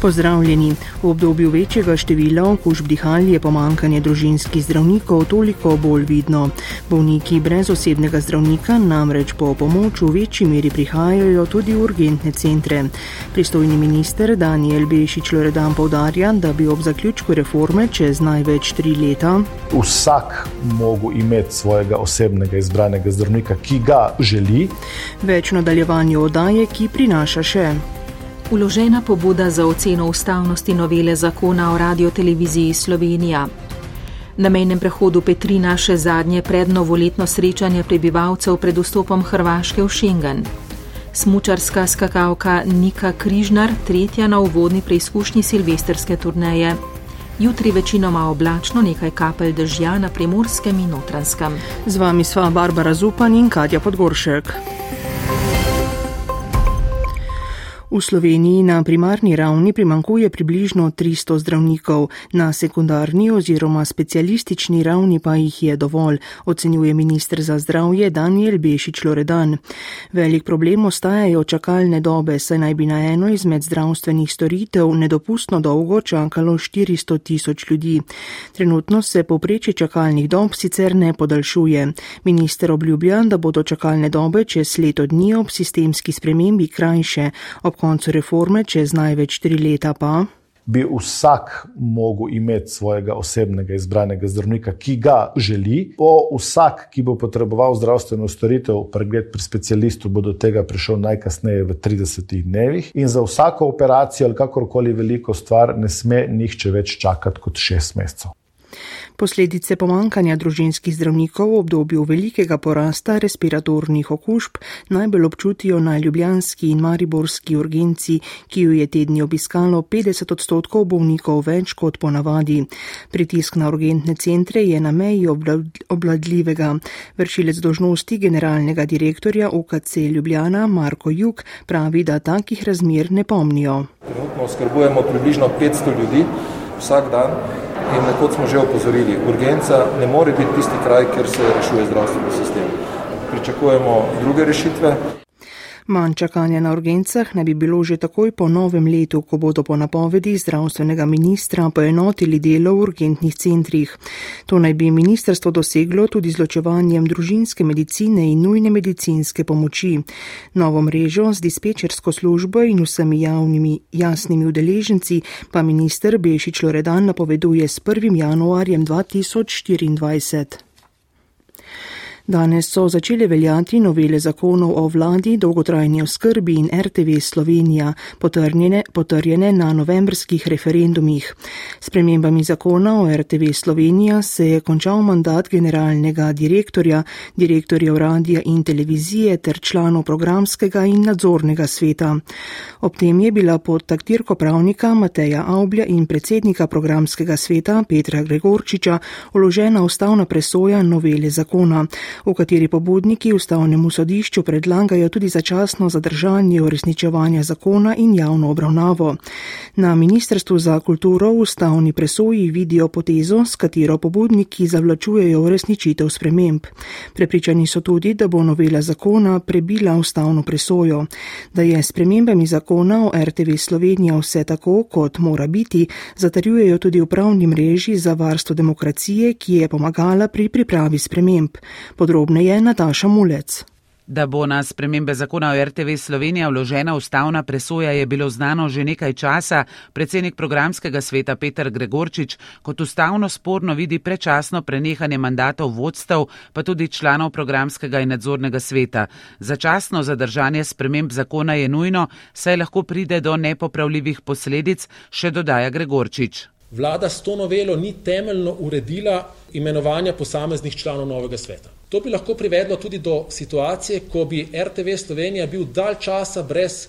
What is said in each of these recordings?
Pozdravljeni. V obdobju večjega števila okužb dihal je pomankanje družinskih zdravnikov toliko bolj vidno. Bolniki brez osebnega zdravnika namreč po pomoč v večji meri prihajajo tudi v urgentne centre. Pristojni minister Daniel Bešič Loredan povdarja, da bi ob zaključku reforme čez največ tri leta vsak mogel imeti svojega osebnega izbranega zdravnika, ki ga želi. Več nadaljevanje odaje, ki prinaša še. Uložena pobuda za oceno ustavnosti novele zakona o radioteleviziji Slovenija. Na mejnem prehodu Petrina še zadnje prednovoletno srečanje prebivalcev pred vstopom Hrvaške v Schengen. Smučarska skakavka Nika Križnar, tretja na uvodni preizkušnji silvestrske turneje. Jutri večinoma oblačno, nekaj kapelj dežja na primorskem in notranskem. Z vami sva Barbara Zupan in Katja Podgoršek. V Sloveniji na primarni ravni primankuje približno 300 zdravnikov, na sekundarni oziroma specialistični ravni pa jih je dovolj, ocenjuje ministr za zdravje Daniel Bešič Loredan. Velik problem ostajajo čakalne dobe, saj naj bi na eno izmed zdravstvenih storitev nedopustno dolgo čakalo 400 tisoč ljudi. Trenutno se popreče čakalnih dob sicer ne podaljšuje. Minister obljublja, da bodo čakalne dobe čez leto dni ob sistemski spremembi krajše koncu reforme, čez največ tri leta pa. Bi vsak mogel imeti svojega osebnega izbranega zdravnika, ki ga želi. Po vsak, ki bo potreboval zdravstveno storitev, pregled pri specialistu, bo do tega prišel najkasneje v 30 dnevih. In za vsako operacijo ali kakorkoli veliko stvar ne sme nihče več čakati kot 6 mesecev. Posledice pomankanja družinskih zdravnikov v obdobju velikega porasta respiratornih okužb najbolj občutijo na ljubljanski in mariborski urgenci, ki jo je tedni obiskalo 50 odstotkov bolnikov več kot ponavadi. Pritisk na urgentne centre je na meji obladljivega. Vršilec dožnosti generalnega direktorja UKC Ljubljana Marko Juk pravi, da takih razmer ne pomnijo. Trenutno oskrbujemo približno 500 ljudi vsak dan. In kot smo že opozorili, urgenca ne more biti tisti kraj, kjer se rešuje zdravstveni sistem. Pričakujemo druge rešitve. Manj čakanja na urgencah ne bi bilo že takoj po novem letu, ko bodo po napovedi zdravstvenega ministra poenotili delo v urgentnih centrih. To naj bi ministrstvo doseglo tudi z ločevanjem družinske medicine in nujne medicinske pomoči. Novo mrežo z dispečersko službo in vsemi javnimi jasnimi udeleženci pa minister Bešič Loredan napoveduje s 1. januarjem 2024. Danes so začele veljati novele zakonov o vladi, dolgotrajni oskrbi in RTV Slovenija, potrjene, potrjene na novembrskih referendumih. S premembami zakona o RTV Slovenija se je končal mandat generalnega direktorja, direktorjev radija in televizije ter članov programskega in nadzornega sveta. Ob tem je bila pod taktirko pravnika Mateja Aublja in predsednika programskega sveta Petra Gregorčiča uložena ustavna presoja novele zakona v kateri pobudniki ustavnemu sodišču predlagajo tudi začasno zadržanje uresničevanja zakona in javno obravnavo. Na Ministrstvu za kulturo ustavni presoji vidijo potezo, s katero pobudniki zavlačujejo uresničitev sprememb. Prepričani so tudi, da bo novela zakona prebila ustavno presojo, da je spremembami zakona o RTV Slovenija vse tako, kot mora biti, zatarjujejo tudi upravni mreži za varstvo demokracije, ki je pomagala pri pripravi sprememb. Podrobneje Nataša Mulec. Da bo na spremembe zakona o RTV Slovenija vložena ustavna presoja, je bilo znano že nekaj časa. Predsednik programskega sveta Petr Gregorčič kot ustavno sporno vidi prečasno prenehanje mandatov vodstev, pa tudi članov programskega in nadzornega sveta. Začasno zadržanje sprememb zakona je nujno, saj lahko pride do nepopravljivih posledic, še dodaja Gregorčič. Vlada s to novelo ni temeljno uredila imenovanja posameznih članov novega sveta. To bi lahko privedlo tudi do situacije, ko bi RTV Slovenija bil dalj časa brez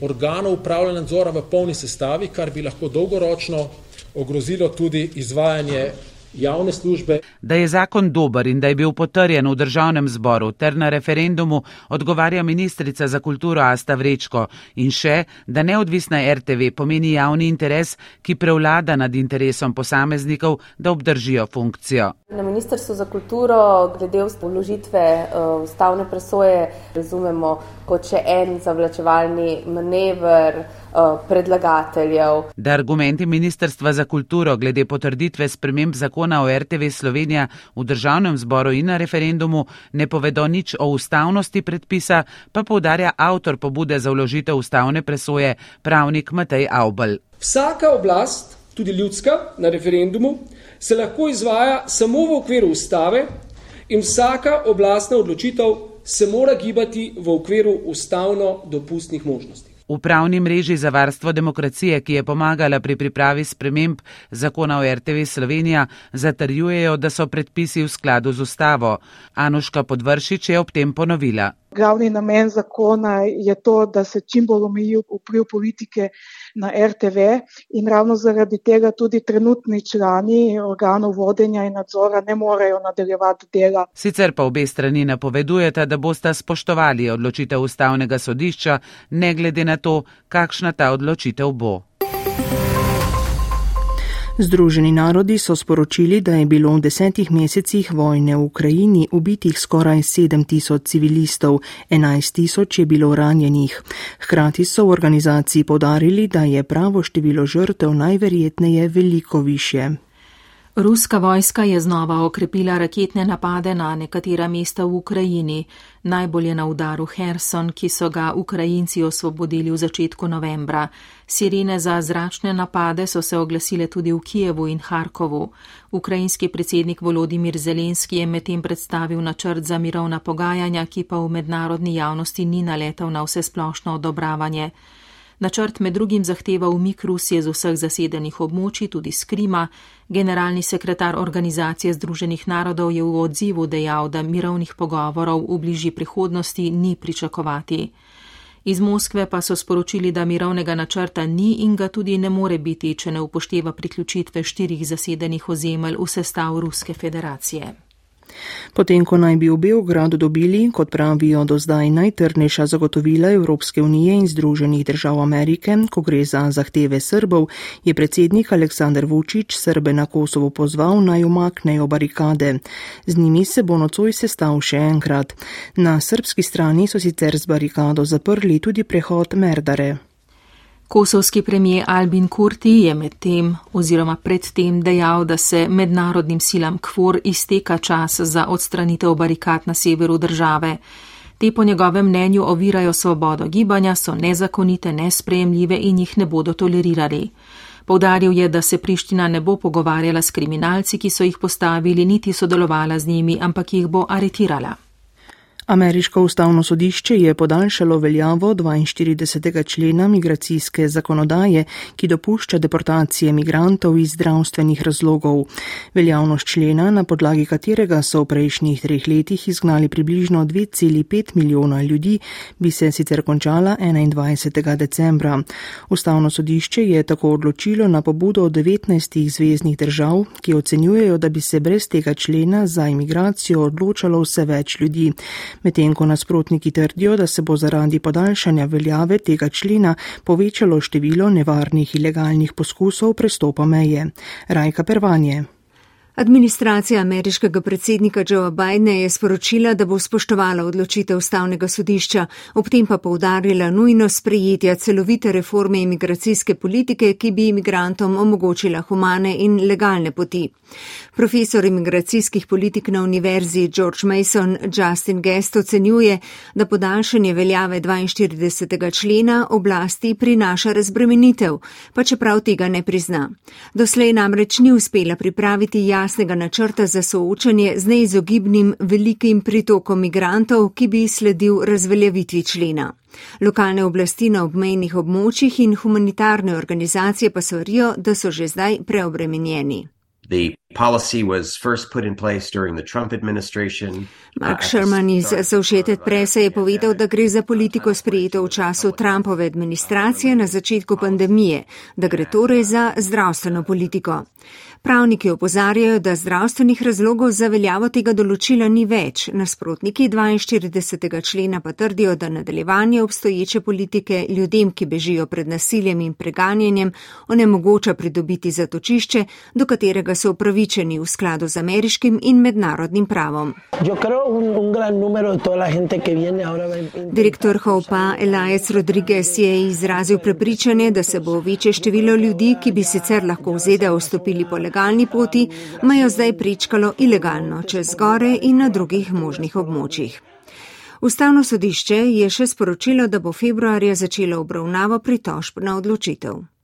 organov upravljanja nadzora v polni sestavi, kar bi lahko dolgoročno ogrozilo tudi izvajanje javne službe. Da je zakon dober in da je bil potrjen v državnem zboru ter na referendumu, odgovarja ministrica za kulturo Asta Vrečko in še, da neodvisna RTV pomeni javni interes, ki prevlada nad interesom posameznikov, da obdržijo funkcijo. Na Ministrstvu za kulturo glede vložitve eh, ustavne presoje razumemo kot še en zavlačevalni manever eh, predlagateljev. Da argumenti Ministrstva za kulturo glede potrditve sprememb zakona o RTV Slovenija v državnem zboru in na referendumu ne povedo nič o ustavnosti predpisa, pa povdarja avtor pobude za vložitev ustavne presoje, pravnik Matej Aubel. Vsaka oblast, tudi ljudska, na referendumu se lahko izvaja samo v okviru ustave in vsaka oblastna odločitev se mora gibati v okviru ustavno dopustnih možnosti. V pravni mreži za varstvo demokracije, ki je pomagala pri pripravi sprememb zakona o RTV Slovenija, zatrjujejo, da so predpisi v skladu z ustavo. Anuška Podvršič je ob tem ponovila. Glavni namen zakona je to, da se čim bolj omeji vpliv politike na RTV in ravno zaradi tega tudi trenutni člani organov vodenja in nadzora ne morejo nadaljevati dela. Sicer pa obe strani napovedujeta, da bosta spoštovali odločitev ustavnega sodišča, ne glede na to, kakšna ta odločitev bo. Združeni narodi so sporočili, da je bilo v desetih mesecih vojne v Ukrajini ubitih skoraj 7 tisoč civilistov, 11 tisoč je bilo ranjenih. Hkrati so v organizaciji podarili, da je pravo število žrtev najverjetneje veliko više. Ruska vojska je znova okrepila raketne napade na nekatera mesta v Ukrajini, najbolje na udaru Herson, ki so ga Ukrajinci osvobodili v začetku novembra. Sirene za zračne napade so se oglasile tudi v Kijevu in Harkovu. Ukrajinski predsednik Volodimir Zelenski je medtem predstavil načrt za mirovna pogajanja, ki pa v mednarodni javnosti ni naletel na vse splošno odobravanje. Načrt med drugim zahteva umik Rusije z vseh zasedenih območij, tudi z Krima. Generalni sekretar Organizacije Združenih narodov je v odzivu dejal, da mirovnih pogovorov v bližji prihodnosti ni pričakovati. Iz Moskve pa so sporočili, da mirovnega načrta ni in ga tudi ne more biti, če ne upošteva priključitve štirih zasedenih ozemelj v sestav Ruske federacije. Potem, ko naj bi v Beogradu dobili, kot pravijo do zdaj, najtrdnejša zagotovila Evropske unije in Združenih držav Amerike, ko gre za zahteve Srbov, je predsednik Aleksandar Vučić Srbe na Kosovo pozval naj umaknejo barikade. Z njimi se bo nocoj sestav še enkrat. Na srbski strani so sicer z barikado zaprli tudi prehod Merdare. Kosovski premijer Albin Kurti je medtem oziroma predtem dejal, da se mednarodnim silam KFOR izteka čas za odstranitev barikat na severu države. Te po njegovem mnenju ovirajo svobodo gibanja, so nezakonite, nesprejemljive in jih ne bodo tolerirali. Povdaril je, da se Priština ne bo pogovarjala s kriminalci, ki so jih postavili, niti sodelovala z njimi, ampak jih bo aretirala. Ameriško ustavno sodišče je podaljšalo veljavo 42. člena migracijske zakonodaje, ki dopušča deportacije migrantov iz zdravstvenih razlogov. Veljavnost člena, na podlagi katerega so v prejšnjih treh letih izgnali približno 2,5 milijona ljudi, bi se sicer končala 21. decembra. Ustavno sodišče je tako odločilo na pobudo 19 zvezdnih držav, ki ocenjujejo, da bi se brez tega člena za imigracijo odločalo vse več ljudi medtem ko nasprotniki trdijo, da se bo zaradi podaljšanja veljave tega člena povečalo število nevarnih ilegalnih poskusov prestopa meje. Rajka Pervanje. Administracija ameriškega predsednika Joea Bidna je sporočila, da bo spoštovala odločitev ustavnega sodišča, ob tem pa povdarila nujno sprejetja celovite reforme imigracijske politike, ki bi imigrantom omogočila humane in legalne poti. Profesor imigracijskih politik na univerzi George Mason Justin Guest ocenjuje, da podaljšanje veljave 42. člena oblasti prinaša razbremenitev, pa čeprav tega ne prizna. Doslej namreč ni uspela pripraviti jasnega načrta za soočanje z neizogibnim velikim pritokom migrantov, ki bi sledil razveljavitvi člena. Lokalne oblasti na obmejnih območjih in humanitarne organizacije pa svarijo, da so že zdaj preobremenjeni. The Mark Sherman iz Associated Press je povedal, da gre za politiko sprejeto v času Trumpove administracije na začetku pandemije, da gre torej za zdravstveno politiko. Pravniki opozarjajo, da zdravstvenih razlogov za veljavo tega določila ni več, nasprotniki 42. člena pa trdijo, da nadaljevanje obstoječe politike ljudem, ki bežijo pred nasiljem in preganjenjem, onemogoča pridobiti zatočišče, do katerega so upravičeni v skladu z ameriškim in mednarodnim pravom. Direktor Hopa Elias Rodriguez je izrazil prepričanje, da se bo večje število ljudi, ki bi sicer lahko v ZDA vstopili po legalni poti, mejo zdaj prečkalo ilegalno čez gore in na drugih možnih območjih. Ustavno sodišče je še sporočilo, da bo februarja začelo obravnavo pritožb na odločitev.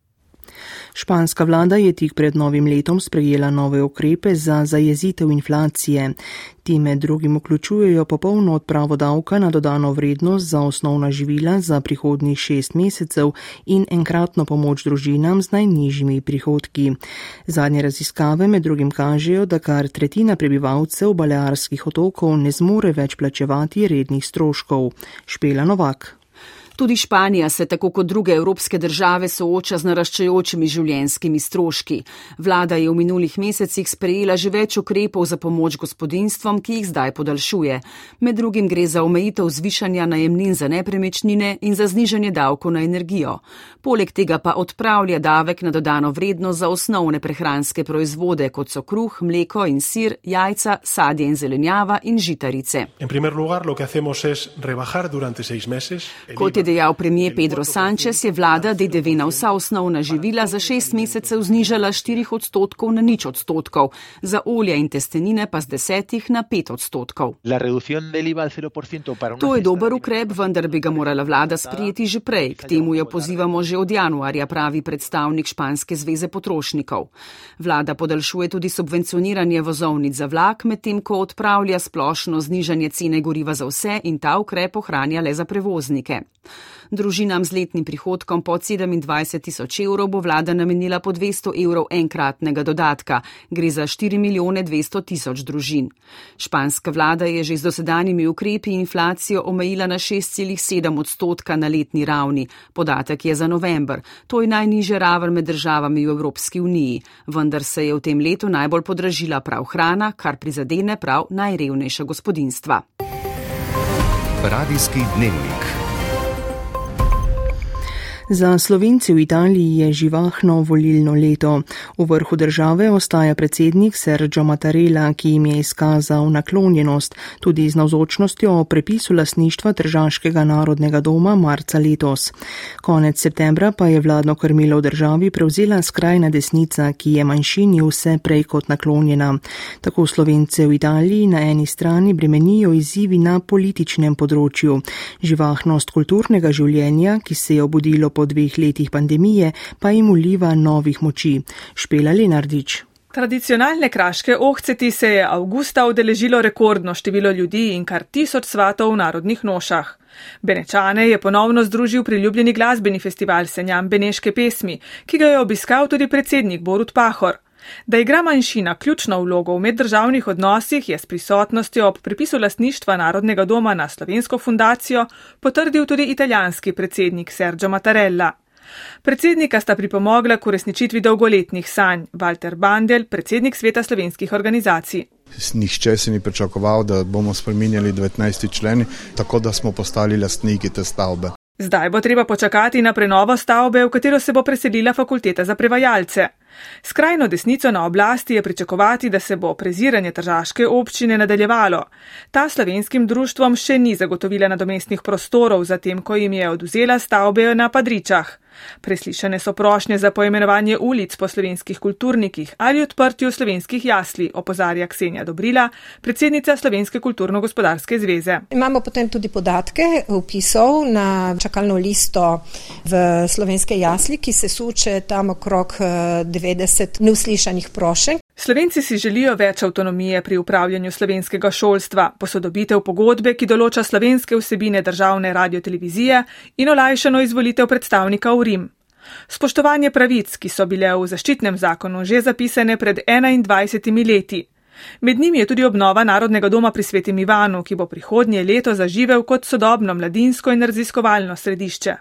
Španska vlada je tik pred novim letom sprejela nove ukrepe za zajezitev inflacije. Ti med drugim vključujejo popolno odpravo davka na dodano vrednost za osnovna živila za prihodnjih šest mesecev in enkratno pomoč družinam z najnižjimi prihodki. Zadnje raziskave med drugim kažejo, da kar tretjina prebivalcev Balearskih otokov ne zmore več plačevati rednih stroškov. Špela Novak. Tudi Španija se tako kot druge evropske države sooča z naraščajočimi življenskimi stroški. Vlada je v minulih mesecih sprejela že več ukrepov za pomoč gospodinstvom, ki jih zdaj podaljšuje. Med drugim gre za omejitev zvišanja najemnin za nepremičnine in za znižanje davkov na energijo. Poleg tega pa odpravlja davek na dodano vrednost za osnovne prehranske proizvode, kot so kruh, mleko in sir, jajca, sadje in zelenjava in žitarice. Kot je dejal premijer Pedro Sanchez, je vlada DDV na vsa osnovna živila za šest mesecev znižala štirih odstotkov na nič odstotkov, za olje in testenine pa z desetih na pet odstotkov. To je dober ukrep, vendar bi ga morala vlada sprijeti že prej. K temu jo pozivamo že od januarja, pravi predstavnik Španske zveze potrošnikov. Vlada podaljšuje tudi subvencioniranje vozovnic za vlak, medtem ko odpravlja splošno znižanje cene goriva za vse in ta ukrep ohranja le za prevoznike. Družinam z letnim prihodkom pod 27 tisoč evrov bo vlada namenila po 200 evrov enkratnega dodatka. Gre za 4 milijone 200 tisoč družin. Španska vlada je že z dosedanjimi ukrepi inflacijo omejila na 6,7 odstotka na letni ravni. Podatek je za november. To je najniže raven med državami v Evropski uniji. Vendar se je v tem letu najbolj podražila prav hrana, kar prizadene prav najrevnejša gospodinstva. Radijski dnevnik. Za Slovenci v Italiji je živahno volilno leto. V vrhu države ostaja predsednik Sergio Mattarella, ki jim je izkazal naklonjenost tudi z navzočnostjo o prepisu lasništva Državskega narodnega doma marca letos. Konec septembra pa je vladno krmilo v državi prevzela skrajna desnica, ki je manjšini vse prej kot naklonjena. Tako Slovence v Italiji na eni strani bremenijo izzivi na političnem področju. Živahnost kulturnega življenja, ki se je obudilo po dveh letih pandemije pa jim uliva novih moči. Špela Lenardič. Tradicionalne kraške ohceti se je avgusta udeležilo rekordno število ljudi in kar tisoč svatov v narodnih nošah. Benečane je ponovno združil priljubljeni glasbeni festival Senjam Beneške pesmi, ki ga je obiskal tudi predsednik Borut Pahor. Da igra manjšina ključno vlogo v meddržavnih odnosih, je s prisotnostjo ob pripisu lastništva Narodnega doma na Slovensko fundacijo potrdil tudi italijanski predsednik Sergio Mattarella. Predsednika sta pripomogla k uresničitvi dolgoletnih sanj Walter Bandel, predsednik sveta slovenskih organizacij. Nihče si ni pričakoval, da bomo spremenjali 19. člen, tako da smo postali lastniki te stavbe. Zdaj bo treba počakati na prenovo stavbe, v katero se bo preselila fakulteta za prevajalce. Skrajno desnico na oblasti je pričakovati, da se bo preziranje tržaške občine nadaljevalo. Ta slovenskim društvom še ni zagotovila nadomestnih prostorov, zatem ko jim je oduzela stavbe na Padričah. Preslišane so prošnje za poimenovanje ulic po slovenskih kulturnikih ali odprtju slovenskih jasli, opozarja Ksenja Dobrila, predsednica Slovenske kulturno-gospodarske zveze. Imamo potem tudi podatke upisov na čakalno listo v slovenske jasli, ki se suče tam okrog 90 neuslišanih prošenj. Slovenci si želijo več avtonomije pri upravljanju slovenskega šolstva, posodobitev pogodbe, ki določa slovenske vsebine državne radiotelevizije in olajšano izvolitev predstavnika v Rim. Spoštovanje pravic, ki so bile v zaščitnem zakonu že zapisane pred 21 leti. Med njimi je tudi obnova Narodnega doma pri Svetem Ivanu, ki bo prihodnje leto zaživel kot sodobno mladinsko in raziskovalno središče.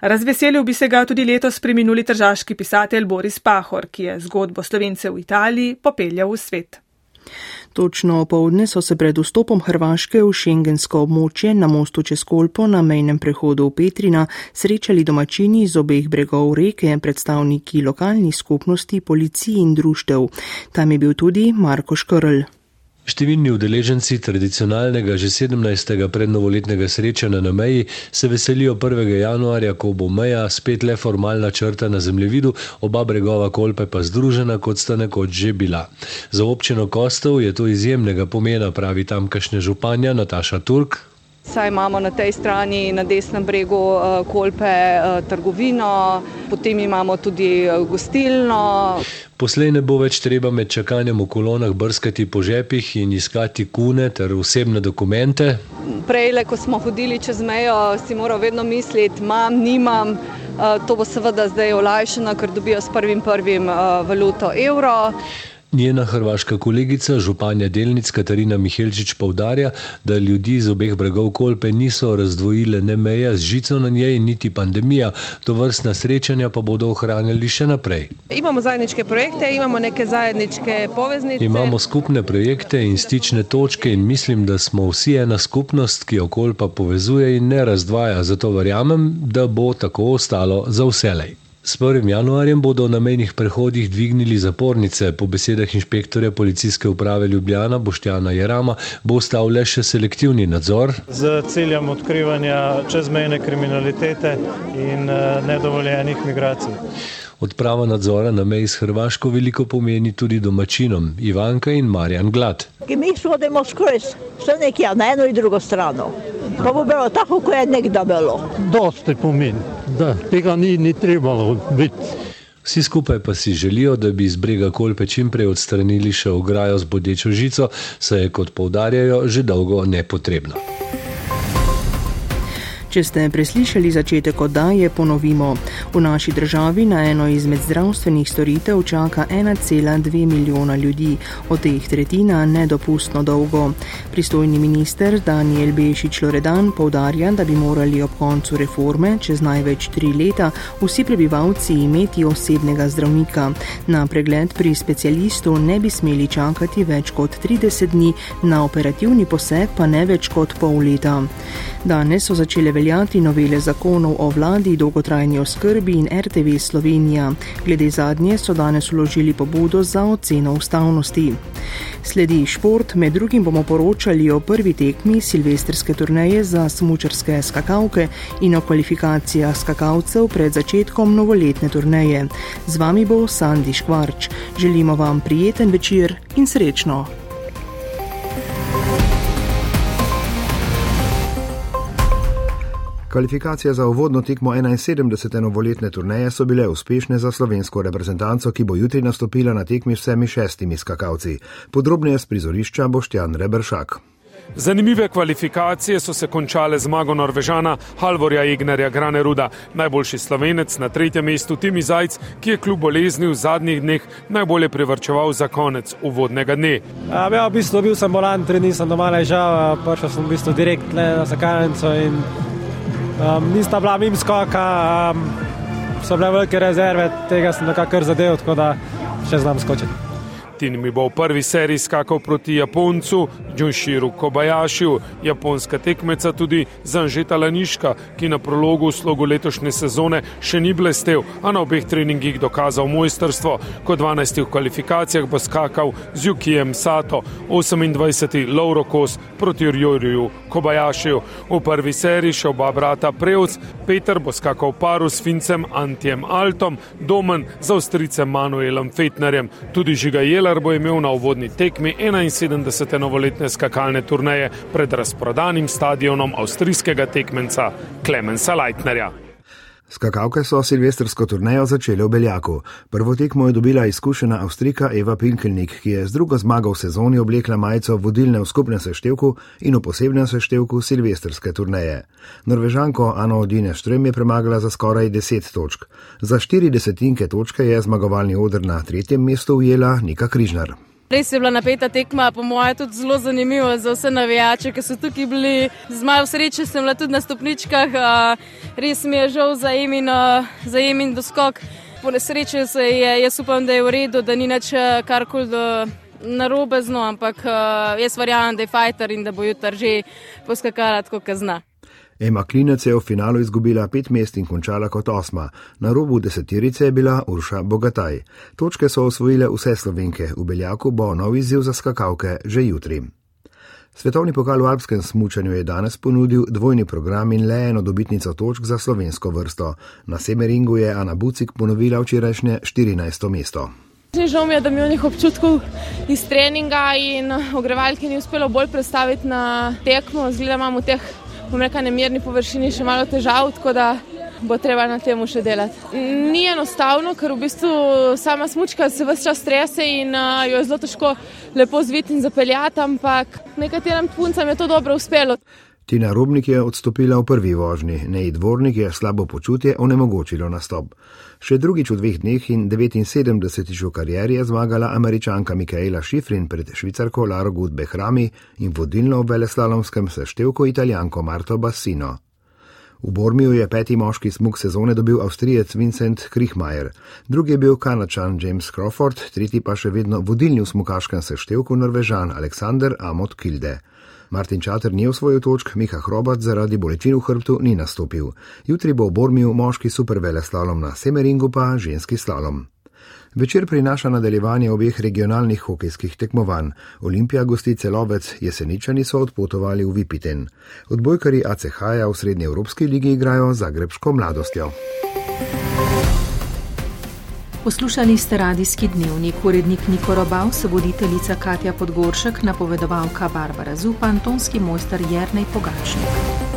Razveselil bi se ga tudi letos preminuli tržaški pisatelj Boris Pahor, ki je zgodbo slovencev v Italiji popeljal v svet. Točno opoldne so se pred vstopom Hrvaške v šengensko območje na mostu čez Kolpo na mejnem prehodu v Petrina srečali domačini z obeh bregov reke, predstavniki lokalnih skupnosti, policiji in društev. Tam je bil tudi Marko Škrl. Številni udeleženci tradicionalnega že 17. prednovoletnega srečanja na meji se veselijo 1. januarja, ko bo meja spet le formalna črta na zemljevidu, oba bregova kolpe pa združena, kot sta nekoč že bila. Za občino Kostov je to izjemnega pomena, pravi tamkajšnja županja Nataša Turk. Saj imamo na tej strani, na desnem bregu eh, Kolpe, eh, trgovino, potem imamo tudi eh, gostilno. Poslej ne bo več treba med čakanjem v kolonah brskati po žepih in iskati kune ter osebne dokumente. Prej, ko smo hodili čez mejo, si moral vedno misliti, imam, nimam. To bo seveda zdaj olajšano, ker dobijo s prvim prvim valuto evro. Njena hrvaška kolegica, županja delnic Katarina Mihelčič, povdarja, da ljudi z obeh bregov Kolpe niso razdvojile ne meja z žico na njej, niti pandemija. To vrstna srečanja pa bodo ohranjali še naprej. Imamo zajedničke projekte, imamo neke zajedničke poveznice. Imamo skupne projekte in stične točke in mislim, da smo vsi ena skupnost, ki jo Kolpa povezuje in ne razdvaja. Zato verjamem, da bo tako ostalo za vselej. S 1. januarjem bodo na mejnih prehodih dvignili zapornice. Po besedah inšpektorja policijske uprave Ljubljana Boštjana Jerama bo ostal le še selektivni nadzor. Z ciljem odkrivanja čezmejne kriminalitete in eh, nedovoljenih migracij. Odprava nadzora na meji s Hrvaško veliko pomeni tudi domačinom Ivanka in Marjan Glad. Mi hodimo skozi vse nekje na eno in drugo stran. Pa bo bilo tako, kot je nekdaj bilo. Dosti pomeni, da tega ni, ni trebalo biti. Vsi skupaj pa si želijo, da bi iz brega Kolpe čimprej odstranili še ograjo z bodečo žico, saj je, kot povdarjajo, že dolgo nepotrebno. Če ste preslišali začetek oddaje, ponovimo. V naši državi na eno izmed zdravstvenih storitev čaka 1,2 milijona ljudi, od teh tretjina nedopustno dolgo. Pristojni minister Daniel Bešič Loredan povdarja, da bi morali ob koncu reforme, čez največ tri leta, vsi prebivalci imeti osebnega zdravnika. Na pregled pri specialistu ne bi smeli čakati več kot 30 dni, na operativni poseg pa ne več kot pol leta. Danes so začele veljati novele zakonov o vladi, dolgotrajni oskrbi in RTV Slovenija. Glede zadnje so danes uložili pobudo za oceno ustavnosti. Sledi šport, med drugim bomo poročali o prvi tekmi silvestrske turneje za smučarske skakavke in o kvalifikacijah skakalcev pred začetkom novoletne turneje. Z vami bo Sandi Škvarč. Želimo vam prijeten večer in srečno! Kvalifikacije za uvodno tekmo 71. novoletne turneje so bile uspešne za slovensko reprezentanco, ki bo jutri nastopila na tekmi s vsemi šestimi skakalci. Podrobneje z prizorišča Boštjan Rebršak. Zanimive kvalifikacije so se končale zmago Norvežana Halvorja Ignerja Grane Ruda, najboljši slovenec na tretjem mestu Timi Zajc, ki je kljub bolezni v zadnjih dneh najbolje privrčeval za konec uvodnega dne. Ja, v bistvu bil sem bolan, tri nisem doma ležal, prišel sem v bistvu direkt na zakalnico in Um, nista bila mim skoka, um, so bile velike rezerve, tega sem nekako zadev, tako da še znam skočiti. Tin mi bo v prvi seriji skakal proti Japoncu, Džunširu Kobayashiju, japonska tekmeca tudi Zanžeta Laniška, ki na prologu v slogu letošnje sezone še ni blestev, a na obeh treningih dokazal mojstrstvo. Kot 12. v kvalifikacijah bo skakal z Jukijem Sato, 28. Lauro Kos proti Jurju Kobayashiju. V prvi seriji še oba brata Prevc, Peter bo skakal paru s Fincem Antijem Altom, Domen za Avstricem Manuelom Fetnerjem, tudi Žiga Triler bo imel na uvodni tekmi 71. novoletne skakalne turneje pred razprodanim stadionom avstrijskega tekmenca Klemensa Leitnerja. Skakavke so silvestrsko turnejo začele v Beljaku. Prvo tekmo je dobila izkušena Avstrika Eva Pinkelnik, ki je z drugo zmago v sezoni oblekla majico vodilne v skupnem seštevku in v posebnem seštevku silvestrske turneje. Norvežanko Ano Odine Štrem je premagala za skoraj 10 točk. Za 4 desetinke točke je zmagovalni odr na tretjem mestu ujela Nika Križnar. Res je bila napeta tekma, po mojem, tudi zelo zanimiva za vse navijače, ki so tukaj bili. Z malo sreče sem bila tudi na stopničkah, res mi je žal za Emin, za Emin doskok. Po nesreči se je, jaz upam, da je v redu, da ni nič karkoli narobe z njo, ampak jaz verjamem, da je fajter in da bo jutri že poskakala tako, kot zna. Ema Klinec je v finalu izgubila pet mest in končala kot osma. Na robu desetirice je bila Urša Bogataj. Točke so osvojile vse slovenke, v Beljaku bo nov izziv za skakalke že jutri. Svetovni pokal v alpskem smučanju je danes ponudil dvojni program in le eno dobitnico točk za slovensko vrsto. Na Semeringu je Ana Bucik ponovila včerajšnje 14. mesto. Žal mi je, da mi onih občutkov iz treninga in ogrevalke ni uspelo bolj predstaviti na tekmo. Zgleda imamo teh bom rekel, nemirni površini še malo težav, tako da bo treba na tem še delati. Ni enostavno, ker v bistvu sama smočka se vse čas strese in uh, jo je zelo težko lepo zviti in zapeljati, ampak nekaterim puncam je to dobro uspelo. Tina Robnik je odstopila v prvi vožnji, nej dvornik je slabo počutje onemogočilo nastop. Še drugič v dveh dneh in 79. v karieri je zmagala američanka Mikaela Šifrin pred švicarko Laro Gudbe Hrami in vodilno v veleslalomskem seštevku italijanko Marto Bassino. V Bormiju je peti moški smog sezone dobil avstrijec Vincent Krihmajer, drugi je bil kanačan James Crawford, tretji pa še vedno vodilni v smokaškem seštevku norvežan Aleksandr Amot Kilde. Martin Čater ni osvojil točk, Miha Hrobat zaradi bolečin v hrbtu ni nastopil. Jutri bo v Bormiju moški supervele slalom na Semeringu pa ženski slalom. Večer prinaša nadaljevanje obeh regionalnih hokejskih tekmovanj. Olimpija gosti celovec, jeseničani so odpotovali v Vipiten. Odbojkari ACH-ja v Srednji Evropski ligi igrajo zagrebško mladostjo. Poslušali ste radijski dnevnik, urednik Niko Robav, voditeljica Katja Podgoršek, napovedovalka Barbara Zupan, tonski mojster Jernej Pogačnik.